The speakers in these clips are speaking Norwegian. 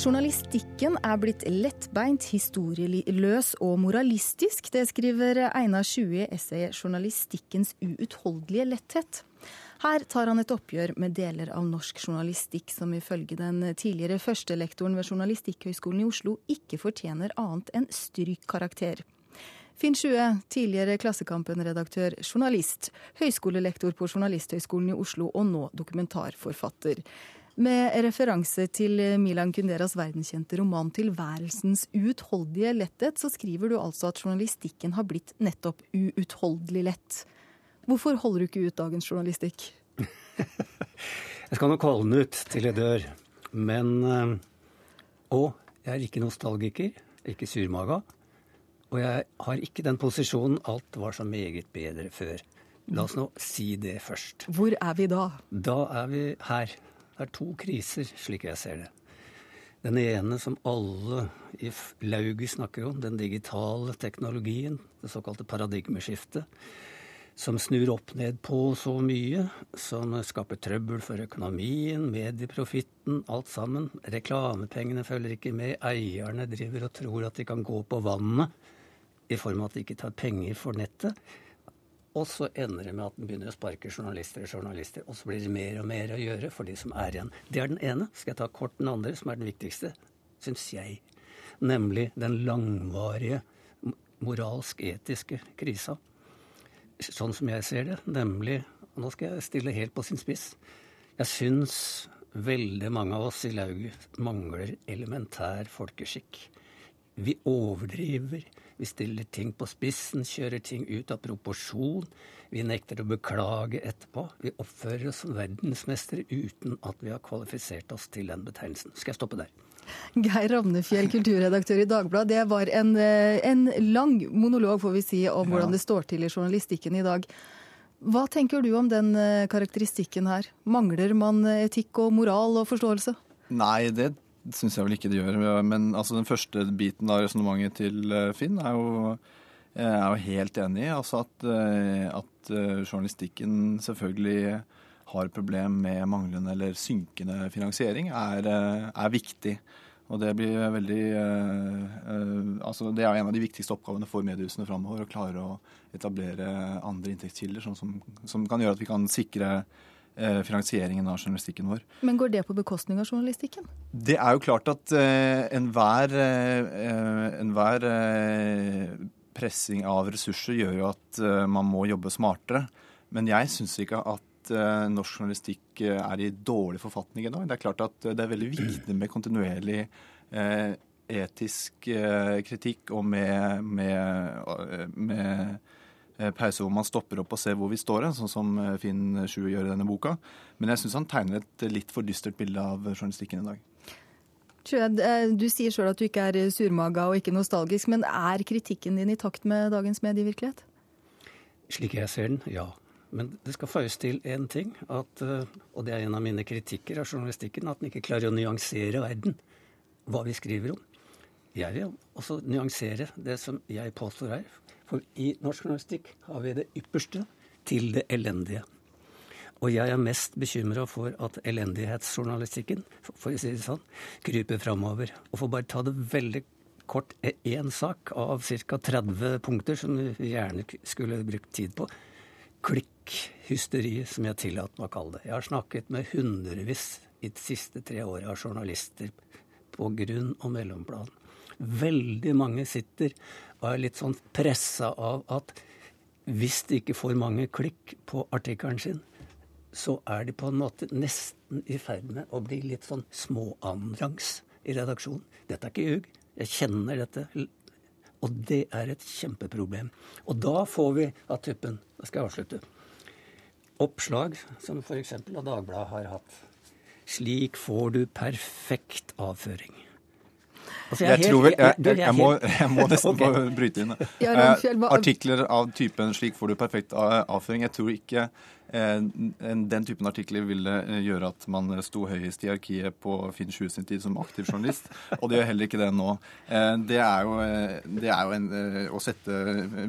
Journalistikken er blitt lettbeint, historieløs og moralistisk. Det skriver Einar Sjue i essayet 'Journalistikkens uutholdelige letthet'. Her tar han et oppgjør med deler av norsk journalistikk som ifølge den tidligere førstelektoren ved Journalistikkhøgskolen i Oslo ikke fortjener annet enn strykkarakter. Finn Sjue, tidligere Klassekampen-redaktør, journalist, høyskolelektor på Journalisthøgskolen i Oslo og nå dokumentarforfatter. Med referanse til Milan Kunderas verdenskjente roman 'Tilværelsens uutholdelige letthet', så skriver du altså at journalistikken har blitt nettopp uutholdelig lett. Hvorfor holder du ikke ut dagens journalistikk? jeg skal nok holde den ut til jeg dør. Men Og jeg er ikke nostalgiker, ikke surmaga. Og jeg har ikke den posisjonen alt var så meget bedre før. La oss nå si det først. Hvor er vi da? Da er vi her. Det er to kriser, slik jeg ser det. Den ene som alle i lauget snakker om, den digitale teknologien, det såkalte paradigmeskiftet, som snur opp ned på så mye, som skaper trøbbel for økonomien, medieprofitten, alt sammen. Reklamepengene følger ikke med, eierne driver og tror at de kan gå på vannet i form av at de ikke tar penger for nettet. Og så ender det med at den begynner å sparke journalister og journalister. Og så blir det mer og mer å gjøre for de som er igjen. Det er den ene. Skal jeg ta kort den andre, som er den viktigste, syns jeg. Nemlig den langvarige moralsk-etiske krisa. Sånn som jeg ser det. Nemlig Nå skal jeg stille helt på sin spiss. Jeg syns veldig mange av oss i lauget mangler elementær folkeskikk. Vi overdriver. Vi stiller ting på spissen, kjører ting ut av proporsjon. Vi nekter å beklage etterpå. Vi oppfører oss som verdensmestere uten at vi har kvalifisert oss til den betegnelsen. Skal jeg stoppe der? Geir Ravnefjell, kulturredaktør i Dagbladet. Det var en, eh, en, lang monolog får vi si, om hvordan det står til i journalistikken i dag. Hva tenker du om den eh, karakteristikken her? Mangler man etikk og moral og forståelse? Nei, det det syns jeg vel ikke det gjør. Men altså, den første biten av resonnementet til eh, Finn er jo, er jo helt enig i. Altså at, eh, at, eh, journalistikken selvfølgelig har problem med manglende eller synkende finansiering, er, er viktig. Og det blir veldig altså Det er en av de viktigste oppgavene for mediehusene framover. Å klare å etablere andre inntektskilder som, som, som kan gjøre at vi kan sikre finansieringen av journalistikken vår. Men går det på bekostning av journalistikken? Det er jo klart at uh, enhver, uh, enhver pressing av ressurser gjør jo at man må jobbe smartere. Men jeg syns ikke at norsk journalistikk er i dårlig forfatning ennå. Det er klart at det er veldig viktig med kontinuerlig etisk kritikk og med, med, med Eh, pause hvor man stopper opp og ser hvor vi står, sånn som eh, Finn Sjue gjør i denne boka. Men jeg syns han tegner et litt for dystert bilde av journalistikken i dag. Eh, du sier sjøl at du ikke er surmaga og ikke nostalgisk, men er kritikken din i takt med dagens medievirkelighet? Slik jeg ser den, ja. Men det skal føyes til én ting, at, og det er en av mine kritikker av journalistikken, at den ikke klarer å nyansere verden. Hva vi skriver om. Jeg vil også nyansere det som jeg påstår her. For i norsk journalistikk har vi det ypperste til det elendige. Og jeg er mest bekymra for at elendighetsjournalistikken, for å si det sånn, kryper framover. Og for bare ta det veldig kort, én sak av ca. 30 punkter som vi gjerne skulle brukt tid på. Klikkhysteriet, som jeg tillater meg å kalle det. Jeg har snakket med hundrevis i de siste tre åra av journalister på grunn- og mellomplan. Veldig mange sitter og er litt sånn pressa av at hvis de ikke får mange klikk på artikkelen sin, så er de på en måte nesten i ferd med å bli litt sånn småannenrangs i redaksjonen. Dette er ikke ljug. Jeg kjenner dette. Og det er et kjempeproblem. Og da får vi av tuppen Da skal jeg avslutte. Oppslag som f.eks. Dagbladet har hatt. Slik får du perfekt avføring. Altså, jeg, helt- tror vel, jeg, du, jeg, jeg, må, jeg må nesten okay. få bryte inn. Eh, artikler av typen 'slik får du perfekt avføring'. Jeg tror ikke eh, den typen artikler ville eh, gjøre at man sto høyest i arkiet på Finn 20 sin tid som aktiv journalist. Og det gjør heller ikke det nå. Eh, det er jo, eh, det er jo en, eh, å sette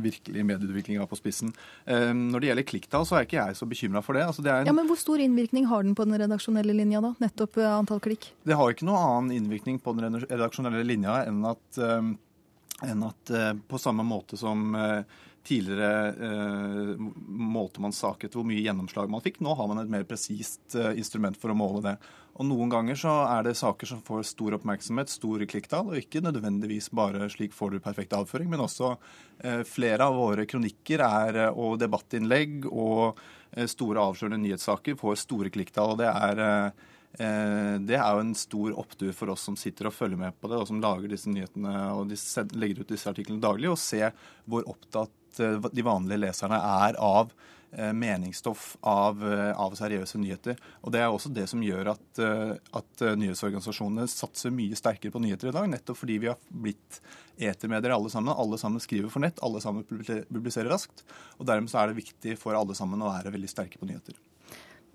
virkelig medieutviklinga på spissen. Eh, når det gjelder klikktall, så er ikke jeg så bekymra for det. Altså, det er en Ja, men Hvor stor innvirkning har den på den redaksjonelle linja, da? Nettopp eh, antall klikk? Det har ikke noe annen innvirkning på den redaksjonelle linja enn at, eh, enn at eh, på samme måte som eh, tidligere målte man saket hvor mye gjennomslag man fikk. Nå har man et mer presist instrument for å måle det. Og Noen ganger så er det saker som får stor oppmerksomhet, store klikktall, og ikke nødvendigvis bare slik får du perfekt avføring, men også eh, flere av våre kronikker er, og debattinnlegg og eh, store avslørende nyhetssaker får store klikktall. og det er Eh, Det er jo en stor opptur for oss som sitter og følger med på det, og som lager disse nyhetene og legger ut disse artiklene daglig, og se hvor opptatt eh, de vanlige leserne er av eh, meningsstoff, av, eh, av seriøse nyheter. Og Det er også det som gjør at, eh, at eh, nyhetsorganisasjonene satser mye sterkere på nyheter i dag, nettopp fordi vi har blitt etermedier alle sammen. Alle sammen skriver for nett, alle sammen publiserer raskt. og Dermed så er det viktig for alle sammen å være veldig sterke på nyheter.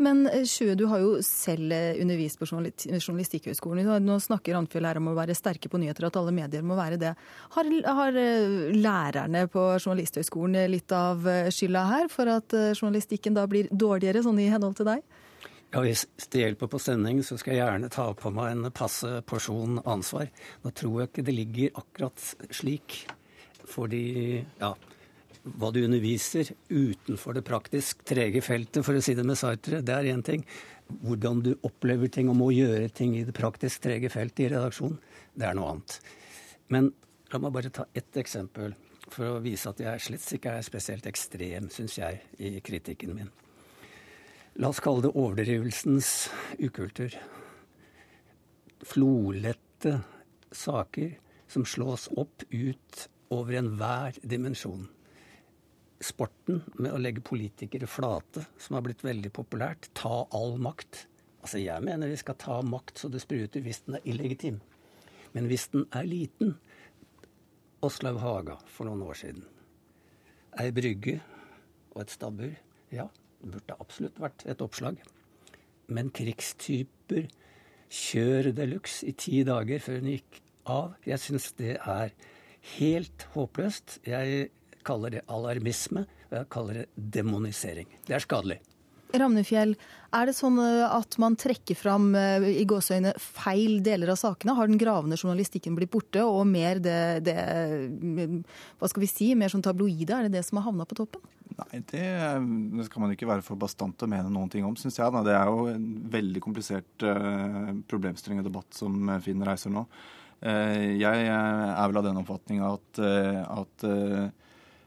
Men eh, Sjø, du har jo selv eh, undervist på journali- Journalistikkhøgskolen. Nå snakker Randfjell her om å være sterke på nyheter, at alle medier må være det. Har, har eh, lærerne på Journalisthøgskolen eh, litt av eh, skylda her for at eh, journalistikken da blir dårligere, sånn i henhold til deg? Ja, Hvis det hjelper på sending, så skal jeg gjerne ta på meg en passe porsjon ansvar. Nå tror jeg ikke det ligger akkurat slik. Fordi ja, hva du underviser utenfor det praktisk trege feltet, for å si det med Sartre, det er én ting. Hvordan du opplever ting og må gjøre ting i det praktisk trege feltet i redaksjonen, det er noe annet. Men la meg bare ta ett eksempel for å vise at jeg slett ikke er spesielt ekstrem, syns jeg, i kritikken min. La oss kalle det overdrivelsens ukultur. Flolette saker som slås opp ut over enhver dimensjon. Sporten med å legge politikere flate, som har blitt veldig populært. Ta all makt. Altså, jeg mener vi skal ta makt så det spruter hvis den er illegitim. Men hvis den er liten Åslaug Haga for noen år siden. Ei brygge og et stabbur. Ja, det burde absolutt vært et oppslag. Men krigstyper, kjør de luxe i ti dager før hun gikk av, jeg syns det er helt håpløst. Jeg kaller det alarmisme, og jeg kaller det demonisering. Det er skadelig. Ramnefjell, er det sånn eh, at man trekker fram eh, i gåseøyne feil deler av sakene? Har den gravende journalistikken blitt borte, og mer det, det mm, hva skal vi si, mer sånn tabloide? Er det det som har havna på toppen? Nei, det, det skal man ikke være for bastant å mene noen ting om, syns jeg. Da. Det er jo en veldig komplisert uh, problemstilling og debatt som Finn reiser nå. Eh, jeg er vel av den oppfatning at, eh, at eh, eh,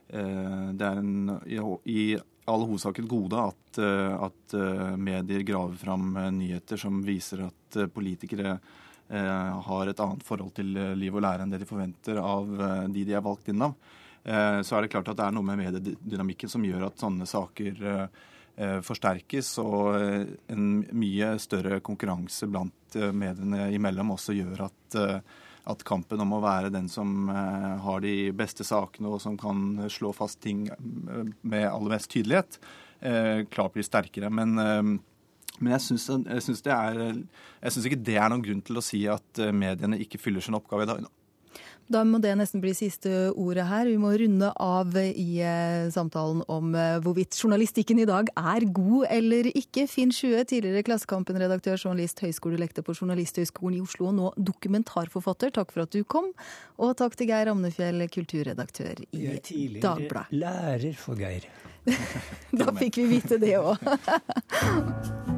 det er en, i, all hovedsak et gode at, eh, at eh, medier graver fram eh, nyheter som viser at eh, politikere eh, har et annet forhold til eh, liv og lære enn det de forventer av eh, de de er valgt inn av. Eh, Så er det klart at det er noe med mediedynamikken som gjør at sånne saker eh, eh, forsterkes, og eh, en mye større konkurranse blant eh, mediene imellom også gjør at, eh, at kampen om å være den som eh, har de beste sakene og som kan slå fast ting med aller mest tydelighet, klart blir sterkere. Men, men jeg syns, jeg, er, jeg syns ikke det er noen grunn til å si at mediene ikke fyller sin oppgave i dag. Da må det nesten bli siste ordet her. Vi må runde av i eh, samtalen om eh, hvorvidt journalistikken i dag er god eller ikke. Finn Sjue, tidligere Klassekampen-redaktør, journalist, høyskolelektor på Journalisthøgskolen i Oslo, og nå dokumentarforfatter. Takk for at du kom. Og takk til Geir Amnefjell, kulturredaktør i Dagbladet. Jeg er tidligere Dagblad. lærer for Geir. Da fikk vi vite det òg.